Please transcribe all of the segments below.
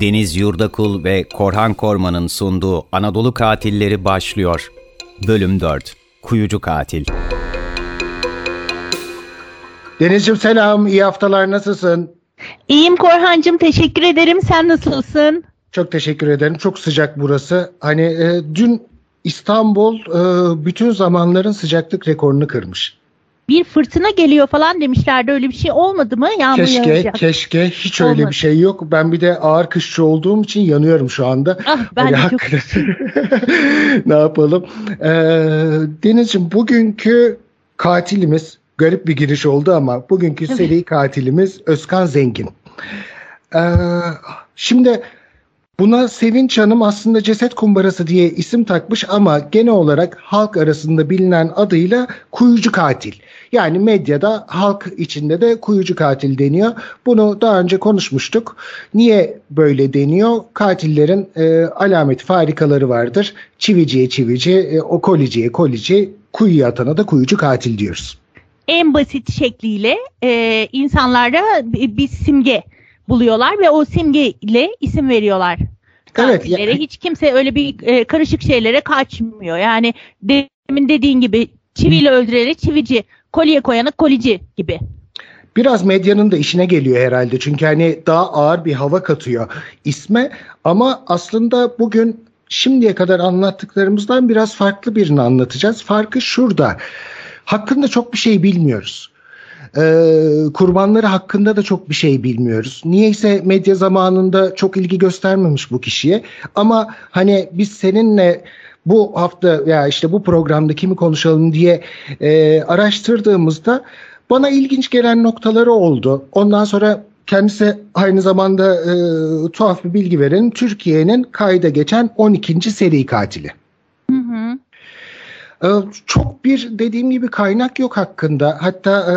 Deniz Yurdakul ve Korhan Korman'ın sunduğu Anadolu Katilleri başlıyor. Bölüm 4 Kuyucu Katil Denizciğim selam, iyi haftalar, nasılsın? İyiyim Korhancığım, teşekkür ederim. Sen nasılsın? Çok teşekkür ederim, çok sıcak burası. Hani e, dün İstanbul e, bütün zamanların sıcaklık rekorunu kırmış. Bir fırtına geliyor falan demişlerdi. Öyle bir şey olmadı mı? Yağmur keşke, yağacak. keşke. Hiç Olmadı. öyle bir şey yok. Ben bir de ağır kışçı olduğum için yanıyorum şu anda. Ah, ben hani de çok... ne yapalım? Ee, Deniz'ciğim bugünkü katilimiz garip bir giriş oldu ama bugünkü seri katilimiz Özkan Zengin. Ee, şimdi Buna Sevinç Hanım aslında ceset kumbarası diye isim takmış ama genel olarak halk arasında bilinen adıyla kuyucu katil. Yani medyada halk içinde de kuyucu katil deniyor. Bunu daha önce konuşmuştuk. Niye böyle deniyor? Katillerin e, alamet farikaları vardır. Çiviciye çivici, e, o koliciye kolici, kuyuya atana da kuyucu katil diyoruz. En basit şekliyle e, insanlara bir simge buluyorlar ve o simgeyle isim veriyorlar. Evet. Yani. Hiç kimse öyle bir e, karışık şeylere kaçmıyor. Yani demin dediğin gibi çiviyle öldürerek çivici, kolye koyanı kolici gibi. Biraz medyanın da işine geliyor herhalde. Çünkü hani daha ağır bir hava katıyor isme. Ama aslında bugün şimdiye kadar anlattıklarımızdan biraz farklı birini anlatacağız. Farkı şurada. Hakkında çok bir şey bilmiyoruz. Ee, kurbanları hakkında da çok bir şey bilmiyoruz. Niyeyse medya zamanında çok ilgi göstermemiş bu kişiye. Ama hani biz seninle bu hafta ya işte bu programda kimi konuşalım diye e, araştırdığımızda bana ilginç gelen noktaları oldu. Ondan sonra kendisi aynı zamanda e, tuhaf bir bilgi verelim. Türkiye'nin kayda geçen 12. seri katili. Ee, çok bir dediğim gibi kaynak yok hakkında. Hatta e,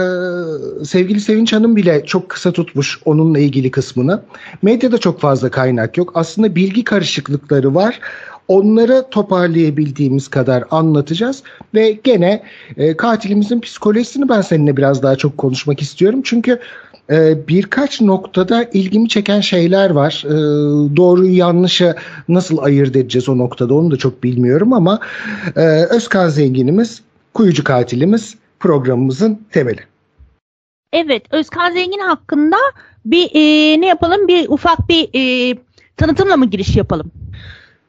sevgili Sevinç Hanım bile çok kısa tutmuş onunla ilgili kısmını. Medyada çok fazla kaynak yok. Aslında bilgi karışıklıkları var. Onları toparlayabildiğimiz kadar anlatacağız ve gene e, katilimizin psikolojisini ben seninle biraz daha çok konuşmak istiyorum. Çünkü e, birkaç noktada ilgimi çeken şeyler var. E, doğruyu yanlışı nasıl ayırt edeceğiz o noktada onu da çok bilmiyorum ama e, Özkan Zengin'imiz, kuyucu katilimiz programımızın temeli. Evet, Özkan Zengin hakkında bir e, ne yapalım? Bir ufak bir e, tanıtımla mı giriş yapalım?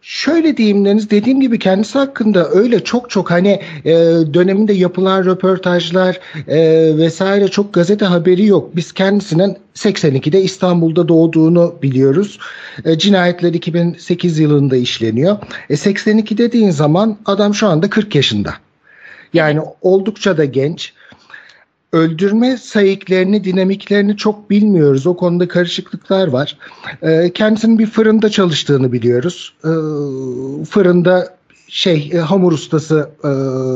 Şöyle diyeyim Deniz, dediğim gibi kendisi hakkında öyle çok çok hani e, döneminde yapılan röportajlar e, vesaire çok gazete haberi yok. Biz kendisinin 82'de İstanbul'da doğduğunu biliyoruz. E, cinayetler 2008 yılında işleniyor. E, 82 dediğin zaman adam şu anda 40 yaşında. Yani oldukça da genç öldürme sayıklarını, dinamiklerini çok bilmiyoruz. O konuda karışıklıklar var. E, kendisinin bir fırında çalıştığını biliyoruz. E, fırında şey e, hamur ustası, e,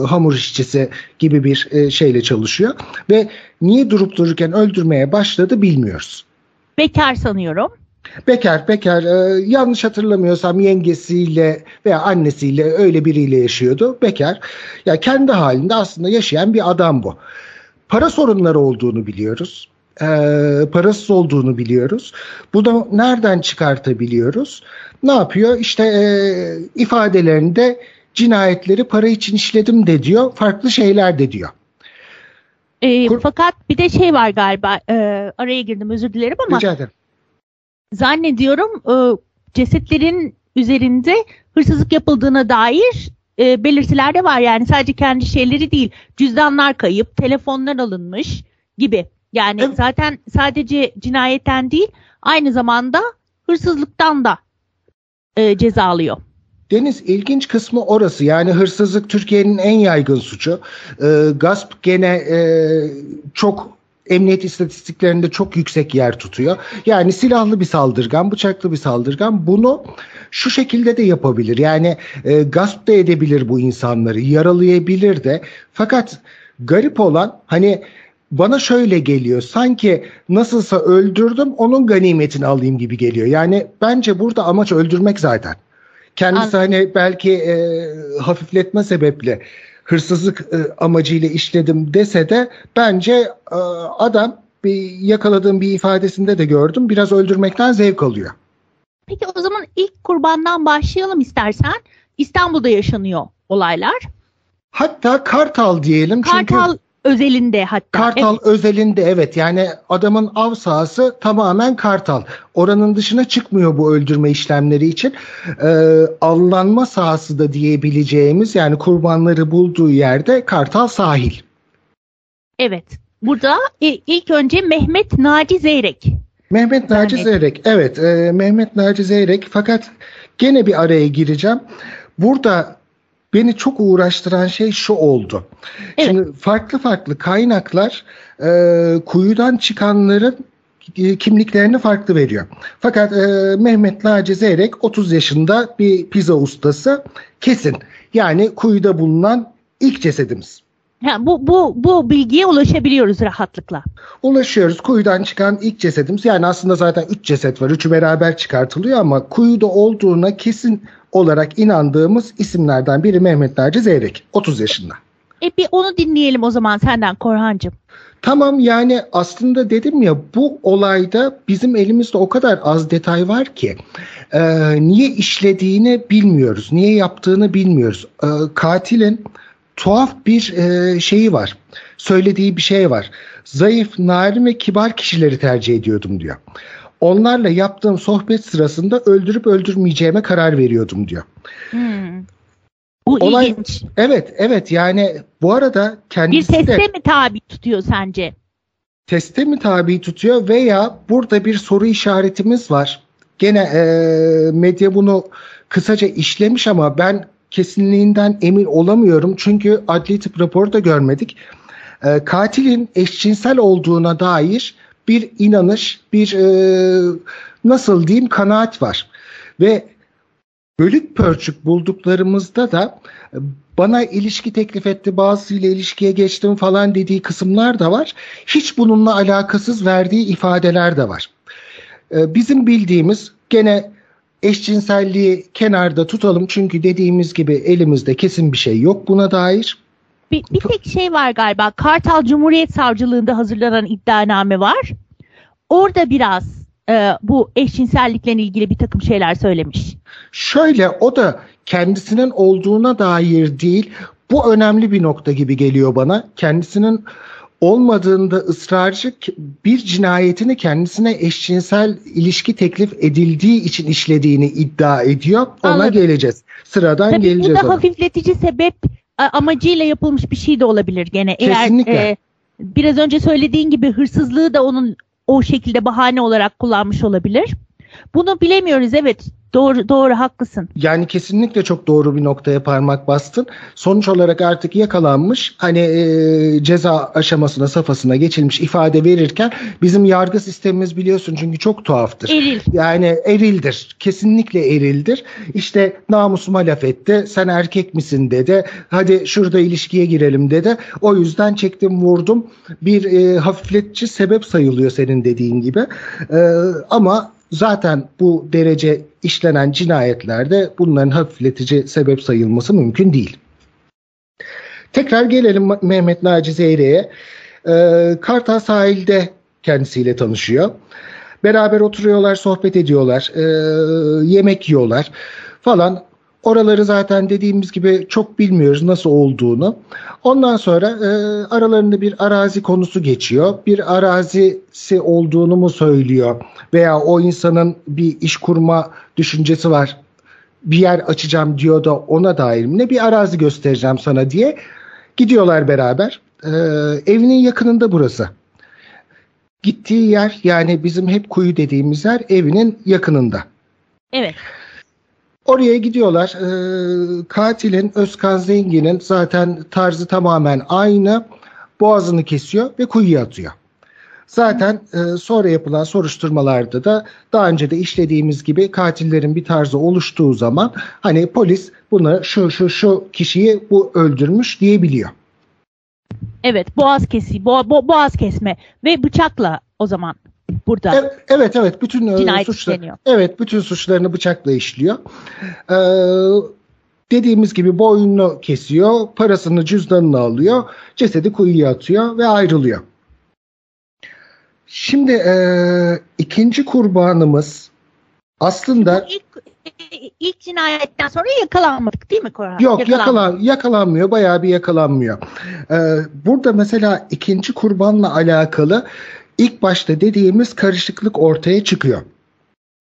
hamur işçisi gibi bir e, şeyle çalışıyor ve niye durup dururken öldürmeye başladı bilmiyoruz. Bekar sanıyorum. Bekar, bekar. E, yanlış hatırlamıyorsam yengesiyle veya annesiyle öyle biriyle yaşıyordu. Bekar. Ya kendi halinde aslında yaşayan bir adam bu. Para sorunları olduğunu biliyoruz. E, parasız olduğunu biliyoruz. Bunu nereden çıkartabiliyoruz? Ne yapıyor? İşte e, ifadelerinde cinayetleri para için işledim de diyor. Farklı şeyler de diyor. E, Kur- fakat bir de şey var galiba. E, araya girdim özür dilerim ama. Rica ederim. Zannediyorum e, cesetlerin üzerinde hırsızlık yapıldığına dair e, belirtiler de var. Yani sadece kendi şeyleri değil. Cüzdanlar kayıp, telefonlar alınmış gibi. Yani evet. zaten sadece cinayetten değil aynı zamanda hırsızlıktan da e, ceza alıyor. Deniz ilginç kısmı orası. Yani hırsızlık Türkiye'nin en yaygın suçu. E, gasp gene e, çok emniyet istatistiklerinde çok yüksek yer tutuyor. Yani silahlı bir saldırgan, bıçaklı bir saldırgan bunu şu şekilde de yapabilir. Yani e, gasp da edebilir bu insanları, yaralayabilir de. Fakat garip olan hani bana şöyle geliyor. Sanki nasılsa öldürdüm onun ganimetini alayım gibi geliyor. Yani bence burada amaç öldürmek zaten. Kendisi Anladım. hani belki e, hafifletme sebeple hırsızlık e, amacıyla işledim dese de bence e, adam bir yakaladığım bir ifadesinde de gördüm biraz öldürmekten zevk alıyor. Peki o zaman ilk kurbandan başlayalım istersen. İstanbul'da yaşanıyor olaylar. Hatta Kartal diyelim. Kartal çünkü özelinde hatta. Kartal Evet. özelinde evet yani adamın av sahası tamamen Kartal. Oranın dışına çıkmıyor bu öldürme işlemleri için. Ee, avlanma sahası da diyebileceğimiz yani kurbanları bulduğu yerde Kartal sahil. Evet. Burada ilk önce Mehmet Naci Zeyrek. Mehmet Naci Yani- Zeyrek. Evet e, Mehmet Naci Zeyrek fakat gene bir araya gireceğim. Burada beni çok uğraştıran şey şu oldu. Evet. Şimdi farklı farklı kaynaklar e, kuyudan çıkanların e, kimliklerini farklı veriyor. Fakat e, Mehmet Naci Zeyrek 30 yaşında bir pizza ustası kesin. Yani kuyuda bulunan ilk cesedimiz. Ha, bu, bu, bu bilgiye ulaşabiliyoruz rahatlıkla. Ulaşıyoruz kuyudan çıkan ilk cesedimiz. Yani aslında zaten 3 ceset var. Üçü beraber çıkartılıyor ama kuyuda olduğuna kesin olarak inandığımız isimlerden biri Mehmet Naci Zeyrek. 30 yaşında. E bir onu dinleyelim o zaman senden Korhancığım. Tamam yani aslında dedim ya bu olayda bizim elimizde o kadar az detay var ki e, niye işlediğini bilmiyoruz, niye yaptığını bilmiyoruz. E, katilin tuhaf bir e, şeyi var, söylediği bir şey var. Zayıf, narin ve kibar kişileri tercih ediyordum diyor. Onlarla yaptığım sohbet sırasında öldürüp öldürmeyeceğime karar veriyordum diyor. Hmm. Bu Olay- ilginç. Evet, evet yani bu arada Bir kendisi de... teste mi tabi tutuyor sence? teste mi tabi tutuyor veya burada bir soru işaretimiz var. Gene e, medya bunu kısaca işlemiş ama ben kesinliğinden emin olamıyorum. Çünkü adli tıp raporu da görmedik. E, katilin eşcinsel olduğuna dair bir inanış, bir e, nasıl diyeyim kanaat var. Ve bölük pörçük bulduklarımızda da bana ilişki teklif etti, bazısıyla ilişkiye geçtim falan dediği kısımlar da var. Hiç bununla alakasız verdiği ifadeler de var. E, Bizim bildiğimiz gene eşcinselliği kenarda tutalım çünkü dediğimiz gibi elimizde kesin bir şey yok buna dair. Bir, bir tek şey var galiba. Kartal Cumhuriyet Savcılığında hazırlanan iddianame var. Orada biraz e, bu eşcinsellikle ilgili bir takım şeyler söylemiş. Şöyle o da kendisinin olduğuna dair değil bu önemli bir nokta gibi geliyor bana. Kendisinin olmadığında ısrarcı bir cinayetini kendisine eşcinsel ilişki teklif edildiği için işlediğini iddia ediyor. Ona Anladım. geleceğiz. Sıradan Tabii bu geleceğiz da ona. hafifletici sebep amacıyla yapılmış bir şey de olabilir gene. Kesinlikle. Eğer e, biraz önce söylediğin gibi hırsızlığı da onun o şekilde bahane olarak kullanmış olabilir. Bunu bilemiyoruz evet. Doğru doğru haklısın. Yani kesinlikle çok doğru bir noktaya parmak bastın. Sonuç olarak artık yakalanmış hani e, ceza aşamasına safhasına geçilmiş ifade verirken bizim yargı sistemimiz biliyorsun çünkü çok tuhaftır. Eril. Yani erildir. Kesinlikle erildir. İşte namusuma laf etti. Sen erkek misin dedi. Hadi şurada ilişkiye girelim dedi. O yüzden çektim vurdum. Bir e, hafifletici sebep sayılıyor senin dediğin gibi. E, ama zaten bu derece işlenen cinayetlerde bunların hafifletici sebep sayılması mümkün değil. Tekrar gelelim Mehmet Naci Zeyre'ye. Ee, Kartal sahilde kendisiyle tanışıyor. Beraber oturuyorlar, sohbet ediyorlar, ee, yemek yiyorlar falan. Oraları zaten dediğimiz gibi çok bilmiyoruz nasıl olduğunu. Ondan sonra e, aralarında bir arazi konusu geçiyor. Bir arazisi olduğunu mu söylüyor veya o insanın bir iş kurma düşüncesi var. Bir yer açacağım diyor da ona dair ne bir arazi göstereceğim sana diye gidiyorlar beraber. E, evinin yakınında burası. Gittiği yer yani bizim hep kuyu dediğimiz yer evinin yakınında. Evet. Oraya gidiyorlar. Ee, katilin Özkan Zengin'in zaten tarzı tamamen aynı. Boğazını kesiyor ve kuyuya atıyor. Zaten e, sonra yapılan soruşturmalarda da daha önce de işlediğimiz gibi katillerin bir tarzı oluştuğu zaman hani polis bunu şu şu şu kişiyi bu öldürmüş diyebiliyor. Evet boğaz kesi, bo- bo- boğaz kesme ve bıçakla o zaman burada. E- Evet evet bütün e, Cinayet suçlar işleniyor. evet bütün suçlarını bıçakla işliyor. Ee, dediğimiz gibi boynunu kesiyor, parasını cüzdanını alıyor, cesedi kuyuya atıyor ve ayrılıyor. Şimdi e, ikinci kurbanımız Aslında ilk, ilk cinayetten sonra yakalanmadık değil mi Korhan? Yok yakalan, yakalanmıyor bayağı bir yakalanmıyor. Ee, burada mesela ikinci kurbanla alakalı ilk başta dediğimiz karışıklık ortaya çıkıyor.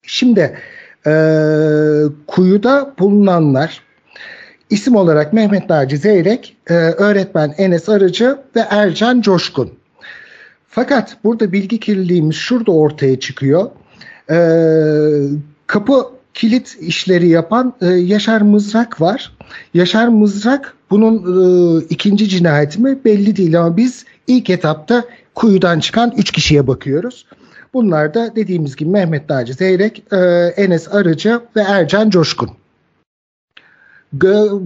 Şimdi e, kuyuda bulunanlar isim olarak Mehmet Naci Zeyrek, e, öğretmen Enes Arıcı ve Ercan Coşkun. Fakat burada bilgi kirliliğimiz şurada ortaya çıkıyor. E, kapı kilit işleri yapan e, Yaşar Mızrak var. Yaşar Mızrak bunun e, ikinci cinayeti mi belli değil ama biz ilk etapta kuyudan çıkan 3 kişiye bakıyoruz. Bunlar da dediğimiz gibi Mehmet Naci Zeyrek, e, Enes Arıcı ve Ercan Coşkun.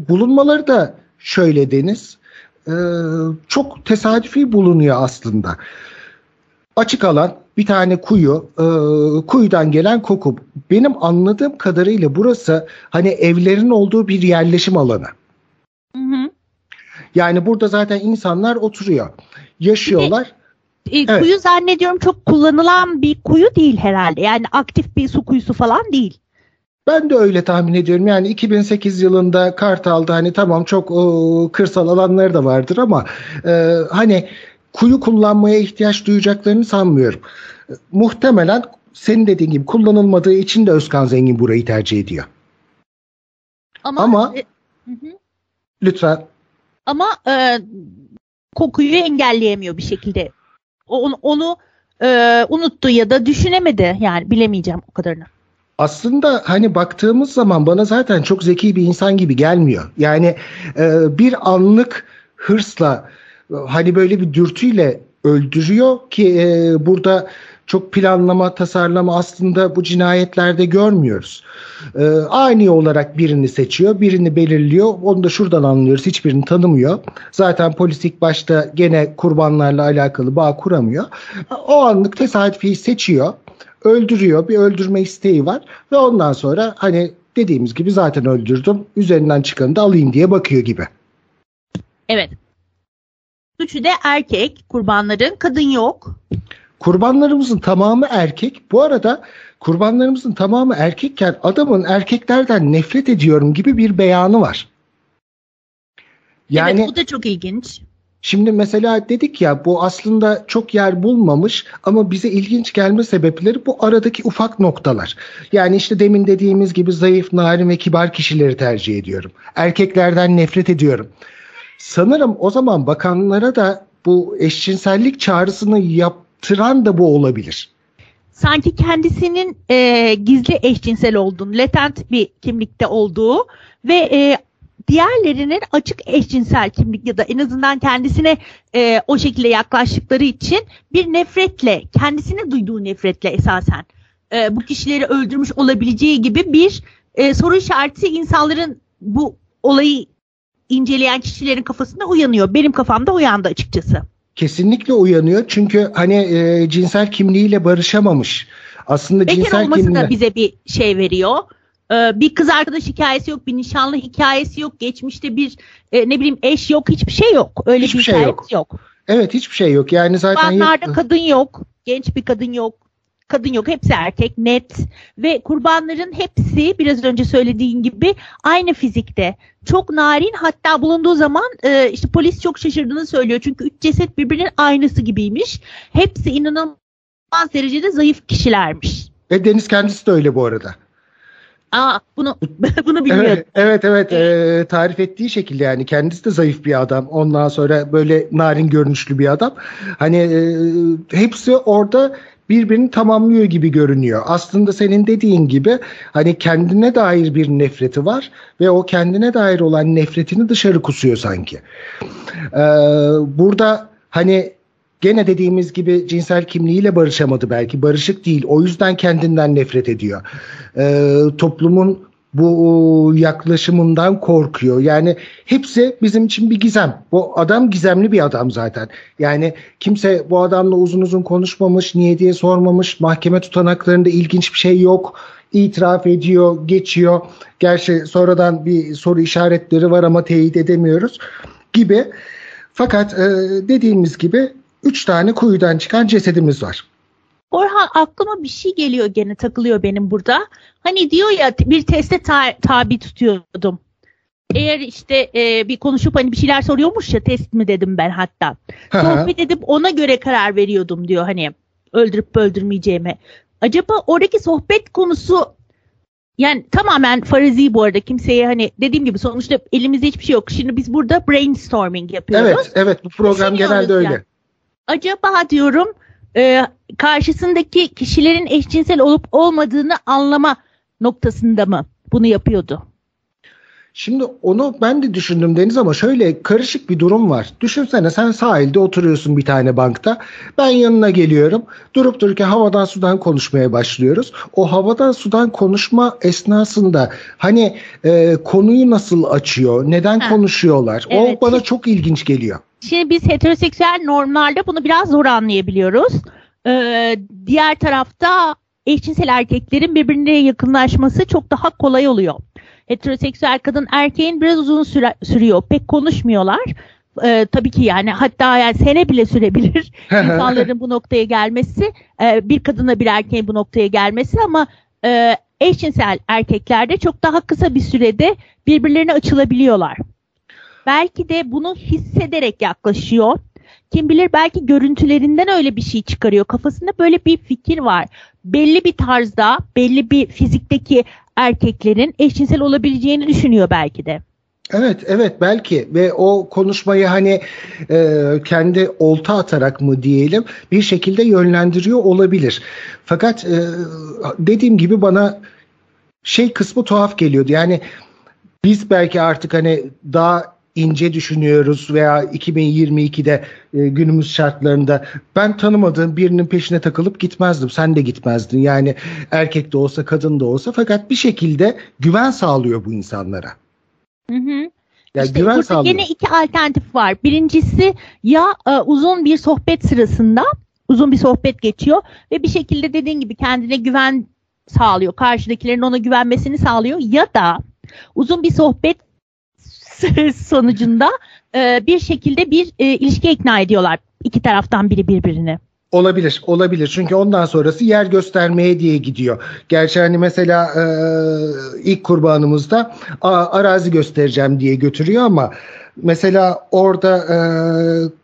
Bulunmaları da şöyle Deniz, e, çok tesadüfi bulunuyor aslında. Açık alan bir tane kuyu, e, kuyudan gelen koku. Benim anladığım kadarıyla burası hani evlerin olduğu bir yerleşim alanı. Hı hı. Yani burada zaten insanlar oturuyor, yaşıyorlar. E, evet. Kuyu zannediyorum çok kullanılan bir kuyu değil herhalde. Yani aktif bir su kuyusu falan değil. Ben de öyle tahmin ediyorum. Yani 2008 yılında Kartal'da hani tamam çok o, kırsal alanları da vardır ama e, hani kuyu kullanmaya ihtiyaç duyacaklarını sanmıyorum. E, muhtemelen senin dediğin gibi kullanılmadığı için de Özkan Zengin burayı tercih ediyor. Ama, ama e, lütfen. Ama e, kokuyu engelleyemiyor bir şekilde. Onu, onu e, unuttu ya da düşünemedi yani bilemeyeceğim o kadarını aslında hani baktığımız zaman bana zaten çok zeki bir insan gibi gelmiyor. Yani e, bir anlık hırsla hani böyle bir dürtüyle öldürüyor ki e, burada çok planlama, tasarlama aslında bu cinayetlerde görmüyoruz. E, ani olarak birini seçiyor, birini belirliyor. Onu da şuradan anlıyoruz. Hiçbirini tanımıyor. Zaten polis ilk başta gene kurbanlarla alakalı bağ kuramıyor. O anlık tesadüfi seçiyor öldürüyor. Bir öldürme isteği var ve ondan sonra hani dediğimiz gibi zaten öldürdüm. Üzerinden çıkanı da alayım diye bakıyor gibi. Evet. Üçü de erkek kurbanların kadın yok. Kurbanlarımızın tamamı erkek. Bu arada kurbanlarımızın tamamı erkekken adamın erkeklerden nefret ediyorum gibi bir beyanı var. Yani, evet bu da çok ilginç. Şimdi mesela dedik ya bu aslında çok yer bulmamış ama bize ilginç gelme sebepleri bu aradaki ufak noktalar. Yani işte demin dediğimiz gibi zayıf, narin ve kibar kişileri tercih ediyorum. Erkeklerden nefret ediyorum. Sanırım o zaman bakanlara da bu eşcinsellik çağrısını yaptıran da bu olabilir. Sanki kendisinin e, gizli eşcinsel olduğunu, latent bir kimlikte olduğu ve e, diğerlerinin açık eşcinsel kimlik ya da en azından kendisine e, o şekilde yaklaştıkları için bir nefretle, kendisine duyduğu nefretle esasen e, bu kişileri öldürmüş olabileceği gibi bir e, soru işareti insanların bu olayı inceleyen kişilerin kafasında uyanıyor. Benim kafamda uyandı açıkçası. Kesinlikle uyanıyor çünkü hani e, cinsel kimliğiyle barışamamış. Aslında Bekar cinsel olması kimliği... da bize bir şey veriyor. Ee, bir kız arkadaş hikayesi yok, bir nişanlı hikayesi yok, geçmişte bir e, ne bileyim eş yok, hiçbir şey yok. Öyle hiçbir bir şey yok. yok. Evet hiçbir şey yok. Yani zaten Kurbanlarda yok. kadın yok, genç bir kadın yok, kadın yok. Hepsi erkek, net ve kurbanların hepsi biraz önce söylediğin gibi aynı fizikte. Çok narin hatta bulunduğu zaman e, işte polis çok şaşırdığını söylüyor. Çünkü üç ceset birbirinin aynısı gibiymiş. Hepsi inanılmaz derecede zayıf kişilermiş. Ve Deniz kendisi de öyle bu arada. Aa bunu bunu bilmiyorum. Evet evet, evet e, tarif ettiği şekilde yani kendisi de zayıf bir adam. Ondan sonra böyle narin görünüşlü bir adam. Hani e, hepsi orada birbirini tamamlıyor gibi görünüyor. Aslında senin dediğin gibi hani kendine dair bir nefreti var ve o kendine dair olan nefretini dışarı kusuyor sanki. Ee, burada hani Gene dediğimiz gibi cinsel kimliğiyle barışamadı belki. Barışık değil. O yüzden kendinden nefret ediyor. Ee, toplumun bu yaklaşımından korkuyor. Yani hepsi bizim için bir gizem. Bu adam gizemli bir adam zaten. Yani kimse bu adamla uzun uzun konuşmamış, niye diye sormamış. Mahkeme tutanaklarında ilginç bir şey yok. İtiraf ediyor, geçiyor. Gerçi sonradan bir soru işaretleri var ama teyit edemiyoruz gibi. Fakat e, dediğimiz gibi Üç tane kuyudan çıkan cesedimiz var. Orhan aklıma bir şey geliyor gene takılıyor benim burada. Hani diyor ya bir teste ta- tabi tutuyordum. Eğer işte e, bir konuşup hani bir şeyler soruyormuş ya test mi dedim ben hatta. Sohbet edip ona göre karar veriyordum diyor hani öldürüp öldürmeyeceğime. Acaba oradaki sohbet konusu yani tamamen farazi bu arada kimseye hani dediğim gibi sonuçta elimizde hiçbir şey yok. Şimdi biz burada brainstorming yapıyoruz. Evet, evet bu program genelde öyle. Yani. Acaba diyorum e, karşısındaki kişilerin eşcinsel olup olmadığını anlama noktasında mı bunu yapıyordu? Şimdi onu ben de düşündüm Deniz ama şöyle karışık bir durum var. Düşünsene sen sahilde oturuyorsun bir tane bankta. Ben yanına geliyorum. Durup dururken havadan sudan konuşmaya başlıyoruz. O havadan sudan konuşma esnasında hani e, konuyu nasıl açıyor? Neden ha. konuşuyorlar? Evet. O bana çok ilginç geliyor. Şimdi biz heteroseksüel normlarda bunu biraz zor anlayabiliyoruz. Ee, diğer tarafta eşcinsel erkeklerin birbirine yakınlaşması çok daha kolay oluyor heteroseksüel kadın erkeğin biraz uzun süre, sürüyor. Pek konuşmuyorlar. Ee, tabii ki yani hatta yani sene bile sürebilir insanların bu noktaya gelmesi. E, bir kadına bir erkeğin bu noktaya gelmesi ama e, eşcinsel erkeklerde çok daha kısa bir sürede birbirlerine açılabiliyorlar. Belki de bunu hissederek yaklaşıyor. Kim bilir belki görüntülerinden öyle bir şey çıkarıyor. Kafasında böyle bir fikir var. Belli bir tarzda, belli bir fizikteki erkeklerin eşcinsel olabileceğini düşünüyor belki de. Evet evet belki ve o konuşmayı hani e, kendi olta atarak mı diyelim bir şekilde yönlendiriyor olabilir. Fakat e, dediğim gibi bana şey kısmı tuhaf geliyordu. Yani biz belki artık hani daha ince düşünüyoruz veya 2022'de e, günümüz şartlarında ben tanımadığım birinin peşine takılıp gitmezdim. Sen de gitmezdin. Yani erkek de olsa kadın da olsa fakat bir şekilde güven sağlıyor bu insanlara. Hı hı. Yani işte güven burada sağlıyor. yine iki alternatif var. Birincisi ya e, uzun bir sohbet sırasında uzun bir sohbet geçiyor ve bir şekilde dediğin gibi kendine güven sağlıyor. Karşıdakilerin ona güvenmesini sağlıyor ya da uzun bir sohbet sonucunda e, bir şekilde bir e, ilişki ikna ediyorlar iki taraftan biri birbirini. Olabilir, olabilir. Çünkü ondan sonrası yer göstermeye diye gidiyor. Gerçi hani mesela e, ilk kurbanımızda a, arazi göstereceğim diye götürüyor ama mesela orada e,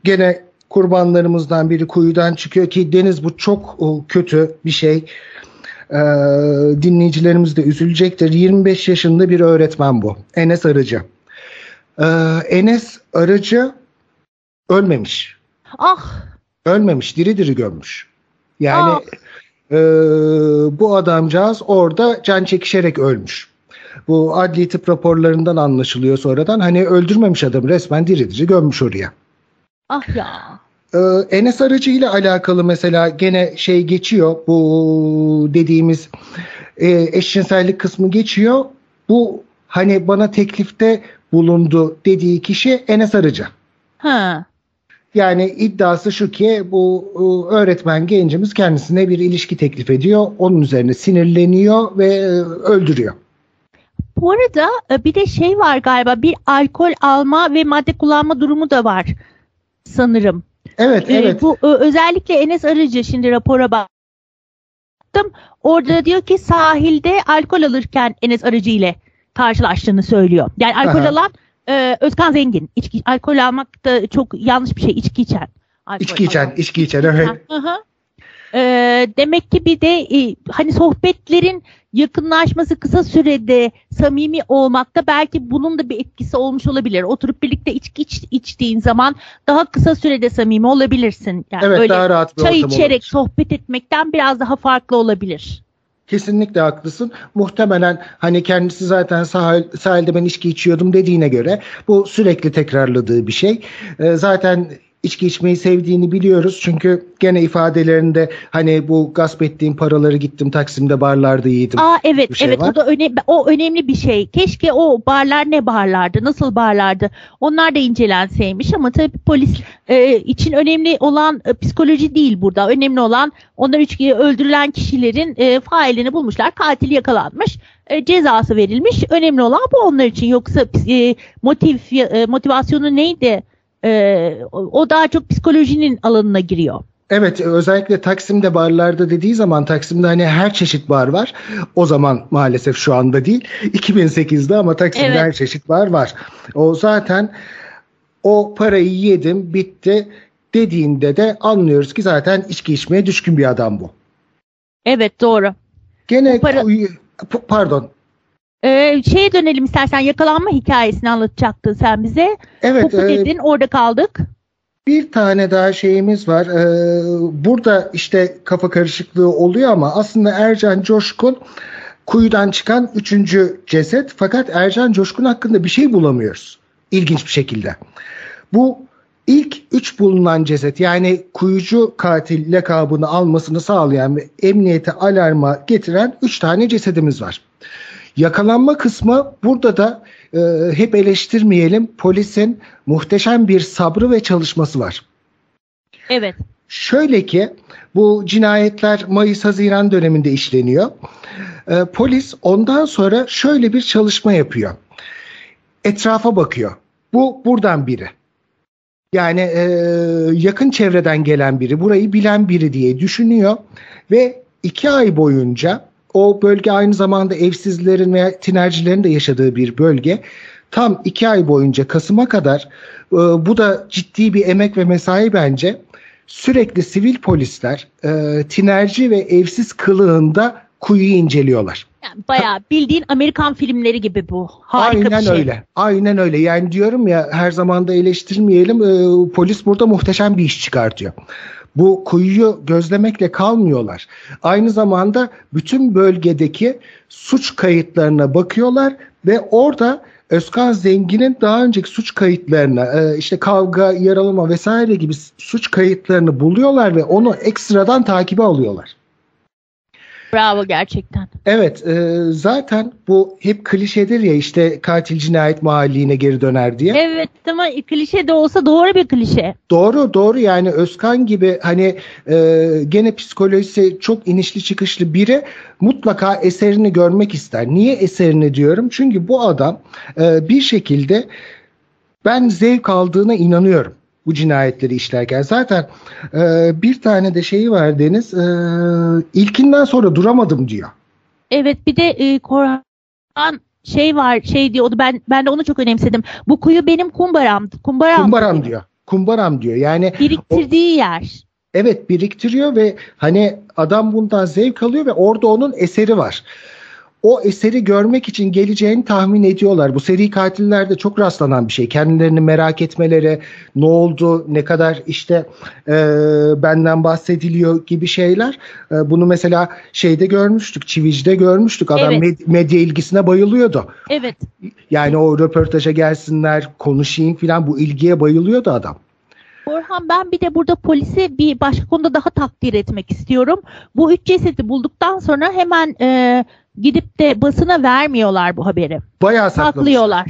gene kurbanlarımızdan biri kuyudan çıkıyor ki Deniz bu çok o, kötü bir şey. E, dinleyicilerimiz de üzülecektir. 25 yaşında bir öğretmen bu. Enes Arıcı. Ee, Enes Arıcı ölmemiş. Ah. Ölmemiş, diri diri gömmüş. Yani ah. e, bu adamcağız orada can çekişerek ölmüş. Bu adli tıp raporlarından anlaşılıyor sonradan. Hani öldürmemiş adam resmen diri diri gömmüş oraya. Ah ya. Ee, Enes Arıcı ile alakalı mesela gene şey geçiyor. Bu dediğimiz e, eşcinsellik kısmı geçiyor. Bu hani bana teklifte bulundu dediği kişi Enes Arıcı. Ha. Yani iddiası şu ki bu e, öğretmen gencimiz kendisine bir ilişki teklif ediyor. Onun üzerine sinirleniyor ve e, öldürüyor. Bu arada e, bir de şey var galiba bir alkol alma ve madde kullanma durumu da var sanırım. Evet, evet. bu özellikle Enes Arıcı şimdi rapora baktım. Orada diyor ki sahilde alkol alırken Enes Arıcı ile karşılaştığını söylüyor. Yani alkol Aha. alan e, Özkan Zengin. İçki, alkol almak da çok yanlış bir şey. İçki içen. Alkol içki içen, alan. içki içen. Evet. E, demek ki bir de e, hani sohbetlerin yakınlaşması kısa sürede samimi olmakta belki bunun da bir etkisi olmuş olabilir. Oturup birlikte içki iç, içtiğin zaman daha kısa sürede samimi olabilirsin. Yani evet böyle daha rahat bir çay içerek olur. sohbet etmekten biraz daha farklı olabilir. Kesinlikle haklısın. Muhtemelen hani kendisi zaten sahil, sahilde ben içki içiyordum dediğine göre bu sürekli tekrarladığı bir şey. Ee, zaten içki içmeyi sevdiğini biliyoruz. Çünkü gene ifadelerinde hani bu gasp ettiğim paraları gittim Taksim'de barlarda yedim. Aa evet şey evet var. o da önemli o önemli bir şey. Keşke o barlar ne barlardı? Nasıl barlardı? Onlar da incelenseymiş ama tabii polis e, için önemli olan e, psikoloji değil burada. Önemli olan onlar üç öldürülen kişilerin e, failini bulmuşlar. Katil yakalanmış. E, cezası verilmiş. Önemli olan bu onlar için. Yoksa e, motiv e, motivasyonu neydi? E, o daha çok psikolojinin alanına giriyor. Evet özellikle Taksim'de barlarda dediği zaman Taksim'de hani her çeşit bar var. O zaman maalesef şu anda değil. 2008'de ama Taksim'de Evet. her çeşit bar var. O zaten o parayı yedim bitti dediğinde de anlıyoruz ki zaten içki içmeye düşkün bir adam bu. Evet doğru. Gene para- pardon. Ee, şeye dönelim istersen yakalanma hikayesini anlatacaktın sen bize. Evet e, dedin orada kaldık. bir tane daha şeyimiz var. Ee, burada işte kafa karışıklığı oluyor ama aslında Ercan Coşkun kuyudan çıkan üçüncü ceset. Fakat Ercan Coşkun hakkında bir şey bulamıyoruz. İlginç bir şekilde. Bu ilk üç bulunan ceset yani kuyucu katil lakabını almasını sağlayan ve emniyete alarma getiren üç tane cesedimiz var. Yakalanma kısmı burada da e, hep eleştirmeyelim. Polisin muhteşem bir sabrı ve çalışması var. Evet. Şöyle ki bu cinayetler Mayıs-Haziran döneminde işleniyor. E, polis ondan sonra şöyle bir çalışma yapıyor. Etrafa bakıyor. Bu buradan biri. Yani e, yakın çevreden gelen biri, burayı bilen biri diye düşünüyor ve iki ay boyunca o bölge aynı zamanda evsizlerin ve tinercilerin de yaşadığı bir bölge. Tam iki ay boyunca Kasım'a kadar e, bu da ciddi bir emek ve mesai bence. Sürekli sivil polisler e, tinerci ve evsiz kılığında kuyuyu inceliyorlar. Yani bayağı bildiğin Amerikan filmleri gibi bu. Harika Aynen bir şey. öyle. Aynen öyle. Yani diyorum ya her zaman da eleştirmeyelim. e, polis burada muhteşem bir iş çıkartıyor. Bu kuyuyu gözlemekle kalmıyorlar. Aynı zamanda bütün bölgedeki suç kayıtlarına bakıyorlar ve orada Özkan Zengin'in daha önceki suç kayıtlarına e, işte kavga, yaralama vesaire gibi suç kayıtlarını buluyorlar ve onu ekstradan takibe alıyorlar. Bravo gerçekten. Evet e, zaten bu hep klişedir ya işte katil cinayet mahalline geri döner diye. Evet ama klişe de olsa doğru bir klişe. Doğru doğru yani Özkan gibi hani e, gene psikolojisi çok inişli çıkışlı biri mutlaka eserini görmek ister. Niye eserini diyorum? Çünkü bu adam e, bir şekilde ben zevk aldığına inanıyorum bu cinayetleri işlerken. Zaten e, bir tane de şeyi var Deniz e, ilkinden sonra duramadım diyor. Evet bir de e, Korhan şey var şey diyordu ben ben de onu çok önemsedim. Bu kuyu benim kumbaramdı. Kumbaram, Kumbaram diyor. Kumbaram diyor. Yani Biriktirdiği yer. Evet biriktiriyor ve hani adam bundan zevk alıyor ve orada onun eseri var. O eseri görmek için geleceğini tahmin ediyorlar. Bu seri katillerde çok rastlanan bir şey. Kendilerini merak etmeleri, ne oldu, ne kadar işte e, benden bahsediliyor gibi şeyler. E, bunu mesela şeyde görmüştük, Çivici'de görmüştük. Adam Evet. med- medya ilgisine bayılıyordu. Evet. Yani o röportaja gelsinler, konuşayım filan bu ilgiye bayılıyordu adam. Orhan ben bir de burada polisi bir başka konuda daha takdir etmek istiyorum. Bu üç cesedi bulduktan sonra hemen e, gidip de basına vermiyorlar bu haberi. Bayağı saklamış. Saklıyorlar.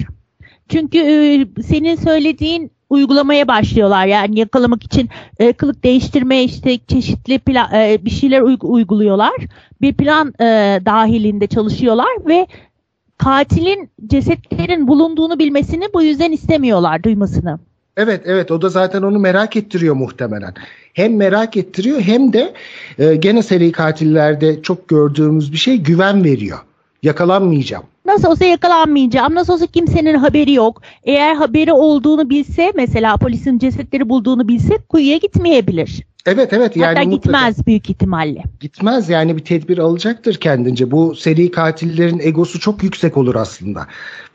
Çünkü e, senin söylediğin uygulamaya başlıyorlar. Yani yakalamak için e, kılık değiştirme işte çeşitli plan, e, bir şeyler uyg- uyguluyorlar. Bir plan e, dahilinde çalışıyorlar ve katilin cesetlerin bulunduğunu bilmesini bu yüzden istemiyorlar duymasını. Evet evet o da zaten onu merak ettiriyor muhtemelen. Hem merak ettiriyor hem de e, gene seri katillerde çok gördüğümüz bir şey güven veriyor. Yakalanmayacağım. Nasıl olsa yakalanmayacağım. Nasıl olsa kimsenin haberi yok. Eğer haberi olduğunu bilse mesela polisin cesetleri bulduğunu bilse kuyuya gitmeyebilir. Evet evet yani Hatta mutlaka- gitmez büyük ihtimalle. Gitmez yani bir tedbir alacaktır kendince. Bu seri katillerin egosu çok yüksek olur aslında.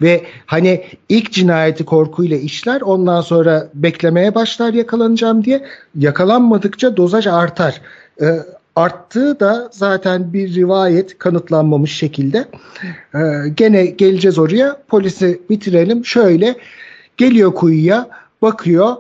Ve hani ilk cinayeti korkuyla işler ondan sonra beklemeye başlar yakalanacağım diye. Yakalanmadıkça dozaj artar. Ee, arttığı da zaten bir rivayet kanıtlanmamış şekilde. Ee, gene geleceğiz oraya. Polisi bitirelim. Şöyle geliyor kuyuya bakıyor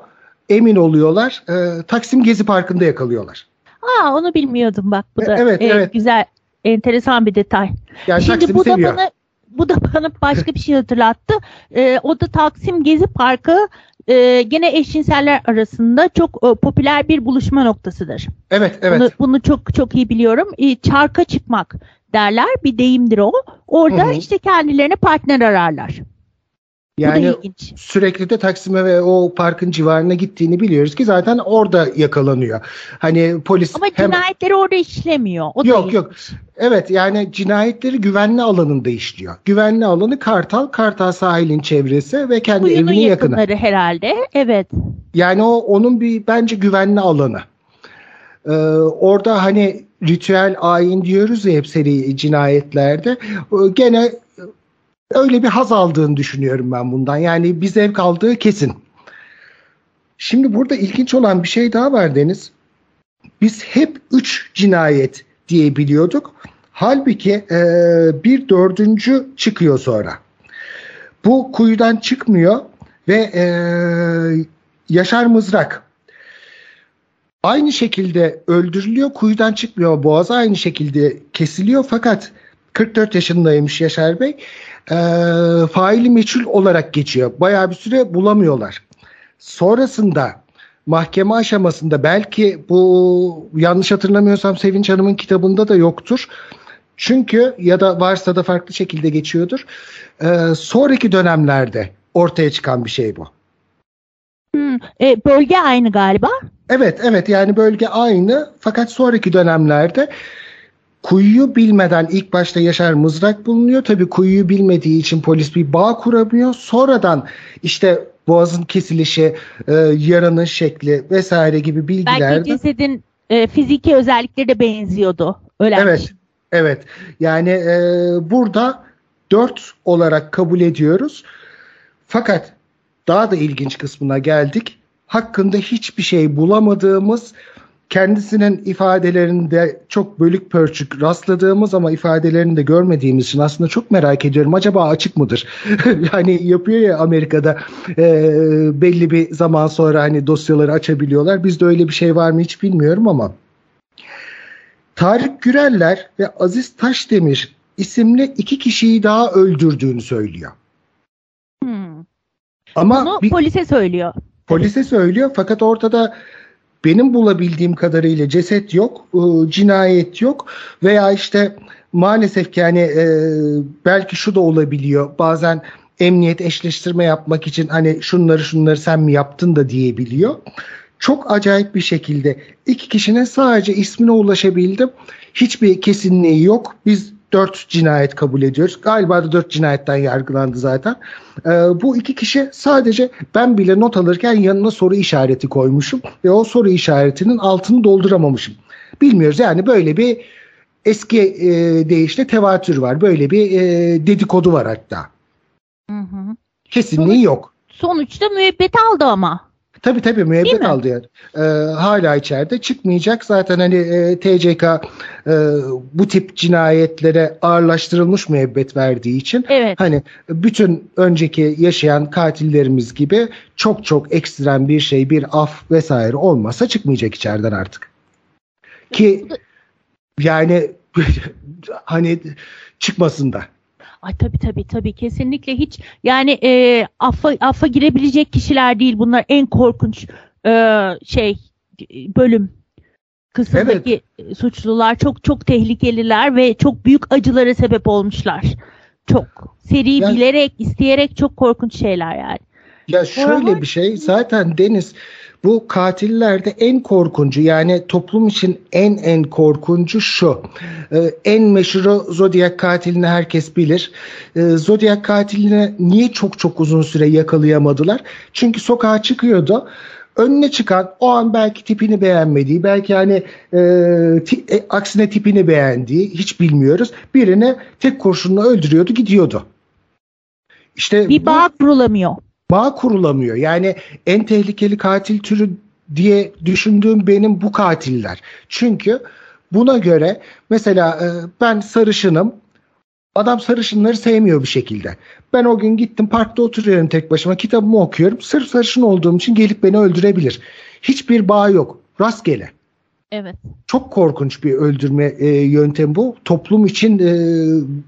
emin oluyorlar. Ee, Taksim Gezi Parkı'nda yakalıyorlar. Aa onu bilmiyordum bak bu E- da evet, e, evet. güzel enteresan bir detay. Yani Şimdi Taksim'i bu da seviyor. bana bu da bana başka bir şey hatırlattı. Ee, o da Taksim Gezi Parkı e, gene eşcinseller arasında çok e, popüler bir buluşma noktasıdır. Evet evet. Bunu, bunu çok çok iyi biliyorum. E, çarka çıkmak derler bir deyimdir o. Orada Hı hı. işte kendilerine partner ararlar. Yani sürekli de Taksim'e ve o parkın civarına gittiğini biliyoruz ki zaten orada yakalanıyor. Hani polis Ama hem... cinayetleri orada işlemiyor. O yok yok. Evet yani cinayetleri güvenli alanında işliyor. Güvenli alanı Kartal, Kartal sahilin çevresi ve kendi Kuyunun evinin yakını. herhalde. Evet. Yani o onun bir bence güvenli alanı. Ee, orada hani ritüel ayin diyoruz ya hep seri cinayetlerde. Gene öyle bir haz aldığını düşünüyorum ben bundan. Yani bir zevk aldığı kesin. Şimdi burada ilginç olan bir şey daha var Deniz. Biz hep üç cinayet diye biliyorduk. Halbuki e, bir dördüncü çıkıyor sonra. Bu kuyudan çıkmıyor ve e, Yaşar Mızrak aynı şekilde öldürülüyor. Kuyudan çıkmıyor. Boğazı aynı şekilde kesiliyor. Fakat 44 yaşındaymış Yaşar Bey. E, faili meçhul olarak geçiyor. Bayağı bir süre bulamıyorlar. Sonrasında mahkeme aşamasında belki bu yanlış hatırlamıyorsam Sevinç Hanım'ın kitabında da yoktur. Çünkü ya da varsa da farklı şekilde geçiyordur. E, sonraki dönemlerde ortaya çıkan bir şey bu. Hmm, e, bölge aynı galiba. Evet evet yani bölge aynı fakat sonraki dönemlerde kuyuyu bilmeden ilk başta Yaşar Mızrak bulunuyor. Tabii kuyuyu bilmediği için polis bir bağ kuramıyor. Sonradan işte boğazın kesilişi, e, yaranın şekli vesaire gibi bilgiler. Belki cesedin e, fiziki özellikleri de benziyordu. Öyle evet, evet. Yani e, burada dört olarak kabul ediyoruz. Fakat daha da ilginç kısmına geldik. Hakkında hiçbir şey bulamadığımız kendisinin ifadelerinde çok bölük pörçük rastladığımız ama ifadelerini de görmediğimiz için aslında çok merak ediyorum. Acaba açık mıdır? yani yapıyor ya Amerika'da e, belli bir zaman sonra hani dosyaları açabiliyorlar. Bizde öyle bir şey var mı hiç bilmiyorum ama. Tarık Güreller ve Aziz Taşdemir isimli iki kişiyi daha öldürdüğünü söylüyor. Hmm. Ama Bunu bir, polise söylüyor. Polise söylüyor fakat ortada benim bulabildiğim kadarıyla ceset yok, e, cinayet yok veya işte maalesef ki yani e, belki şu da olabiliyor. Bazen emniyet eşleştirme yapmak için hani şunları şunları sen mi yaptın da diyebiliyor. Çok acayip bir şekilde iki kişinin sadece ismine ulaşabildim. Hiçbir kesinliği yok. Biz dört cinayet kabul ediyoruz. Galiba da dört cinayetten yargılandı zaten. Ee, bu iki kişi sadece ben bile not alırken yanına soru işareti koymuşum ve o soru işaretinin altını dolduramamışım. Bilmiyoruz yani böyle bir eski e, deyişle tevatür var. Böyle bir e, dedikodu var hatta. Hı hı. Kesinliği Sonuç, yok. Sonuçta müebbet aldı ama. Tabii tabii müebbet aldı yani. Ee, hala içeride çıkmayacak. Zaten hani e, TCK e, bu tip cinayetlere ağırlaştırılmış müebbet verdiği için evet. hani bütün önceki yaşayan katillerimiz gibi çok çok ekstrem bir şey bir af vesaire olmasa çıkmayacak içeriden artık. Ki yani hani çıkmasın da. Ay tabii tabii tabii kesinlikle hiç yani e, affa, affa girebilecek kişiler değil bunlar en korkunç e, şey bölüm kısımdaki evet. suçlular çok çok tehlikeliler ve çok büyük acılara sebep olmuşlar. Çok seri yani, bilerek isteyerek çok korkunç şeyler yani. Ya şöyle bir şey zaten Deniz bu katillerde en korkuncu yani toplum için en en korkuncu şu. Ee, en meşhur Zodiac katilini herkes bilir. Ee, Zodiac katilini niye çok çok uzun süre yakalayamadılar? Çünkü sokağa çıkıyordu önüne çıkan o an belki tipini beğenmediği belki hani e, ti, e, aksine tipini beğendiği hiç bilmiyoruz birini tek kurşunla öldürüyordu gidiyordu. İşte bir bağ kurulamıyor bağ kurulamıyor. Yani en tehlikeli katil türü diye düşündüğüm benim bu katiller. Çünkü buna göre mesela e, ben sarışınım. Adam sarışınları sevmiyor bir şekilde. Ben o gün gittim parkta oturuyorum tek başıma kitabımı okuyorum. Sırf sarışın olduğum için gelip beni öldürebilir. Hiçbir bağ yok. Rastgele. Evet. Çok korkunç bir öldürme e, yöntemi bu. Toplum için e,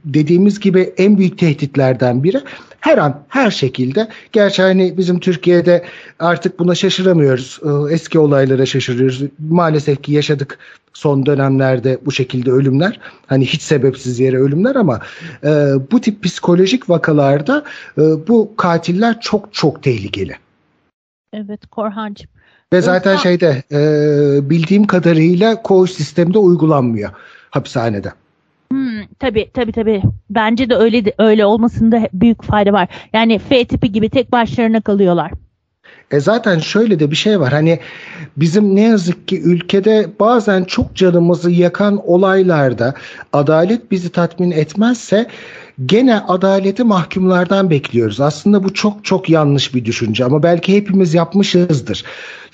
dediğimiz gibi en büyük tehditlerden biri. Her an, her şekilde. Gerçi hani bizim Türkiye'de artık buna şaşıramıyoruz. E, eski olaylara şaşırıyoruz. Maalesef ki yaşadık son dönemlerde bu şekilde ölümler. Hani hiç sebepsiz yere ölümler ama e, bu tip psikolojik vakalarda e, bu katiller çok çok tehlikeli. Evet Korhancığım. Ve zaten Özkan... şeyde e, bildiğim kadarıyla koğuş sistemde uygulanmıyor hapishanede. Hmm, tabii tabii tabii. Bence de öyle de, öyle olmasında büyük fayda var. Yani F tipi gibi tek başlarına kalıyorlar. E zaten şöyle de bir şey var. Hani bizim ne yazık ki ülkede bazen çok canımızı yakan olaylarda adalet bizi tatmin etmezse gene adaleti mahkumlardan bekliyoruz. Aslında bu çok çok yanlış bir düşünce ama belki hepimiz yapmışızdır.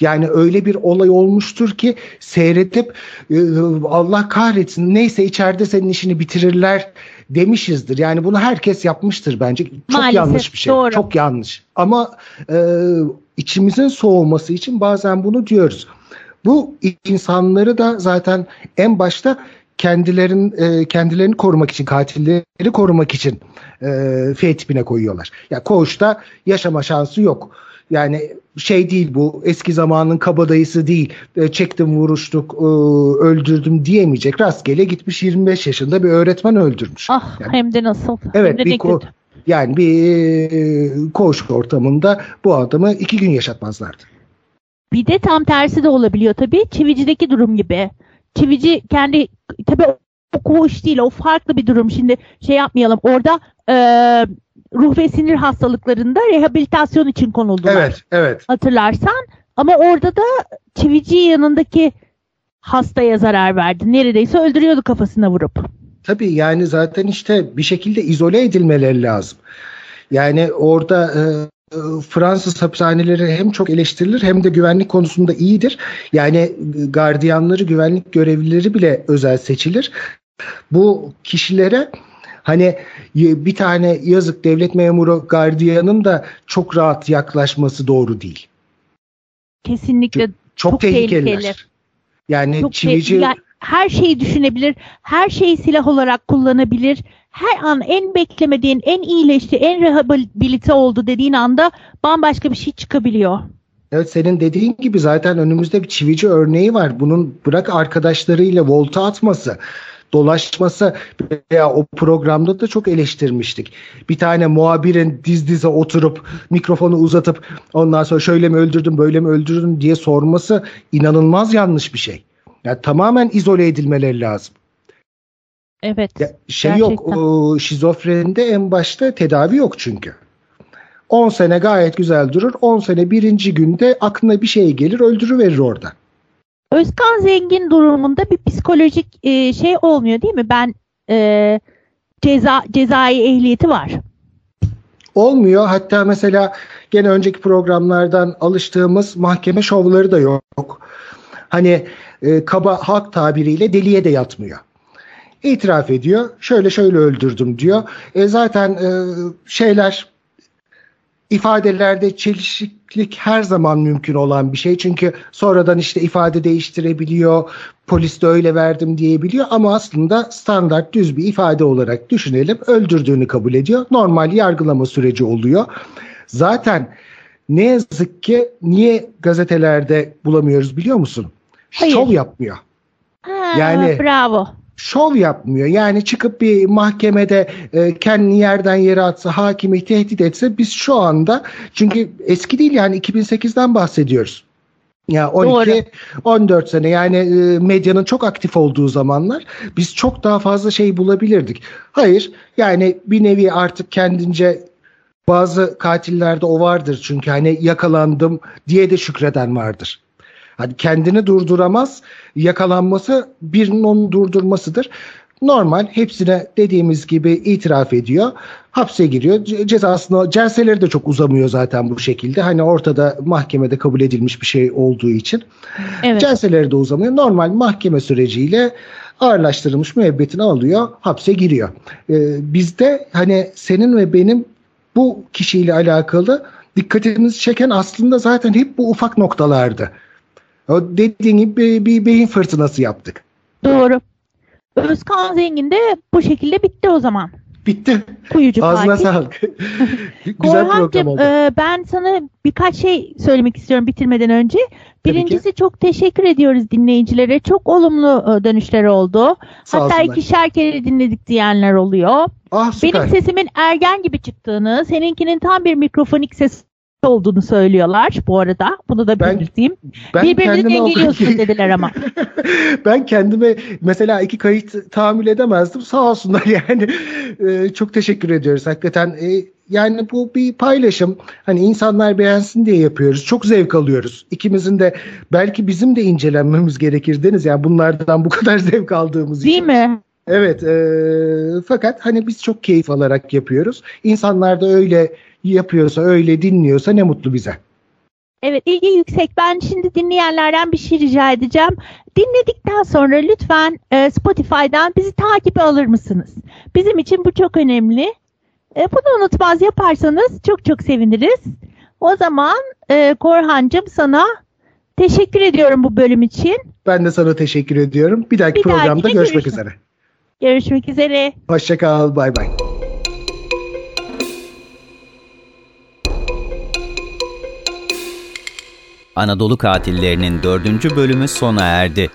Yani öyle bir olay olmuştur ki seyredip e, Allah kahretsin neyse içeride senin işini bitirirler demişizdir. Yani bunu herkes yapmıştır bence. Çok Maalesef, yanlış bir şey. Doğru. Çok yanlış. Ama e, içimizin soğuması için bazen bunu diyoruz. Bu insanları da zaten en başta kendilerin e, kendilerini korumak için katilleri korumak için e, F tipine koyuyorlar. Ya yani koğuşta yaşama şansı yok. Yani şey değil bu eski zamanın kabadayısı değil. E, çektim vuruştuk e, öldürdüm diyemeyecek. Rastgele gitmiş 25 yaşında bir öğretmen öldürmüş. Ah yani, hem de nasıl. Evet de bir ko- yani bir e, koğuş ortamında bu adamı iki gün yaşatmazlardı. Bir de tam tersi de olabiliyor tabii. Çivici'deki durum gibi. Çivici kendi tabii o koğuş değil o farklı bir durum. Şimdi şey yapmayalım. Orada e, ruh ve sinir hastalıklarında rehabilitasyon için konuldular. Evet, evet. Hatırlarsan. Ama orada da çivici yanındaki hastaya zarar verdi. Neredeyse öldürüyordu kafasına vurup. Tabii yani zaten işte bir şekilde izole edilmeleri lazım. Yani orada Fransız hapishaneleri hem çok eleştirilir hem de güvenlik konusunda iyidir. Yani gardiyanları, güvenlik görevlileri bile özel seçilir. Bu kişilere hani bir tane yazık devlet memuru gardiyanın da çok rahat yaklaşması doğru değil. Kesinlikle çok, çok, çok tehlikeliler. Tehlikeli. Yani çok çivici yani her şeyi düşünebilir, her şeyi silah olarak kullanabilir. Her an en beklemediğin, en iyileşti, en rehabilite oldu dediğin anda bambaşka bir şey çıkabiliyor. Evet senin dediğin gibi zaten önümüzde bir çivici örneği var. Bunun bırak arkadaşlarıyla volta atması, dolaşması veya o programda da çok eleştirmiştik. Bir tane muhabirin diz dize oturup mikrofonu uzatıp ondan sonra şöyle mi öldürdün böyle mi öldürdün diye sorması inanılmaz yanlış bir şey. Yani tamamen izole edilmeleri lazım. Evet. Ya, şey gerçekten. yok. O, şizofrenide en başta tedavi yok çünkü. 10 sene gayet güzel durur. 10 sene birinci günde aklına bir şey gelir öldürüverir orada. Özkan Zengin durumunda bir psikolojik e, şey olmuyor değil mi? Ben e, ceza cezai ehliyeti var. Olmuyor. Hatta mesela gene önceki programlardan alıştığımız mahkeme şovları da yok. Hani e, kaba halk tabiriyle deliye de yatmıyor. İtiraf ediyor. Şöyle şöyle öldürdüm diyor. E zaten e, şeyler ifadelerde çelişiklik her zaman mümkün olan bir şey. Çünkü sonradan işte ifade değiştirebiliyor. Polis de öyle verdim diyebiliyor ama aslında standart düz bir ifade olarak düşünelim. Öldürdüğünü kabul ediyor. Normal yargılama süreci oluyor. Zaten ne yazık ki niye gazetelerde bulamıyoruz biliyor musun? Hayır. Şov yapmıyor. Ha, yani bravo. Şov yapmıyor. Yani çıkıp bir mahkemede e, kendini yerden yere atsa, hakimi tehdit etse biz şu anda çünkü eski değil yani 2008'den bahsediyoruz. Ya 12 Doğru. 14 sene yani e, medyanın çok aktif olduğu zamanlar biz çok daha fazla şey bulabilirdik. Hayır yani bir nevi artık kendince bazı katillerde o vardır çünkü hani yakalandım diye de şükreden vardır. Hani kendini durduramaz. Yakalanması birinin onu durdurmasıdır. Normal hepsine dediğimiz gibi itiraf ediyor. Hapse giriyor. Cezasını celseleri de çok uzamıyor zaten bu şekilde. Hani ortada mahkemede kabul edilmiş bir şey olduğu için. Evet. Celseleri de uzamıyor. Normal mahkeme süreciyle ağırlaştırılmış müebbetini alıyor. Hapse giriyor. Ee, bizde hani senin ve benim bu kişiyle alakalı dikkatimizi çeken aslında zaten hep bu ufak noktalardı. O dediğin gibi bir, beyin fırtınası yaptık. Doğru. Özkan Zengin de bu şekilde bitti o zaman. Bitti. Kuyucu Ağzına Fatih. sağlık. Güzel program oldu. e, ben sana birkaç şey söylemek istiyorum bitirmeden önce. Birincisi çok teşekkür ediyoruz dinleyicilere. Çok olumlu e, dönüşler oldu. Sağ Hatta olsunlar. ikişer kere dinledik diyenler oluyor. Ah süper. Benim sesimin ergen gibi çıktığını, seninkinin tam bir mikrofonik ses olduğunu söylüyorlar bu arada. Bunu da belirteyim. Ben o- dengeliyorsunuz dediler ama. ben kendime mesela iki kayıt tahammül edemezdim. Sağ olsunlar yani. Ee, çok teşekkür ediyoruz hakikaten. Ee, yani bu bir paylaşım. Hani insanlar beğensin diye yapıyoruz. Çok zevk alıyoruz. İkimizin de belki bizim de incelenmemiz gerekir Deniz. Yani bunlardan bu kadar zevk aldığımız Değil için. mi? Evet. e, fakat hani biz çok keyif alarak yapıyoruz. İnsanlar da öyle yapıyorsa, öyle dinliyorsa ne mutlu bize. Evet ilgi yüksek. Ben şimdi dinleyenlerden bir şey rica edeceğim. Dinledikten sonra lütfen e, Spotify'dan bizi takibe alır mısınız? Bizim için bu çok önemli. E, bunu unutmaz yaparsanız çok çok seviniriz. O zaman e, Korhancığım sana teşekkür ediyorum bu bölüm için. Ben de sana teşekkür ediyorum. Bir dahaki Bir programda görüşmek görüşürüz. üzere. Görüşmek üzere. Hoşça kal. Bay bay. Anadolu Katillerinin dördüncü bölümü sona erdi.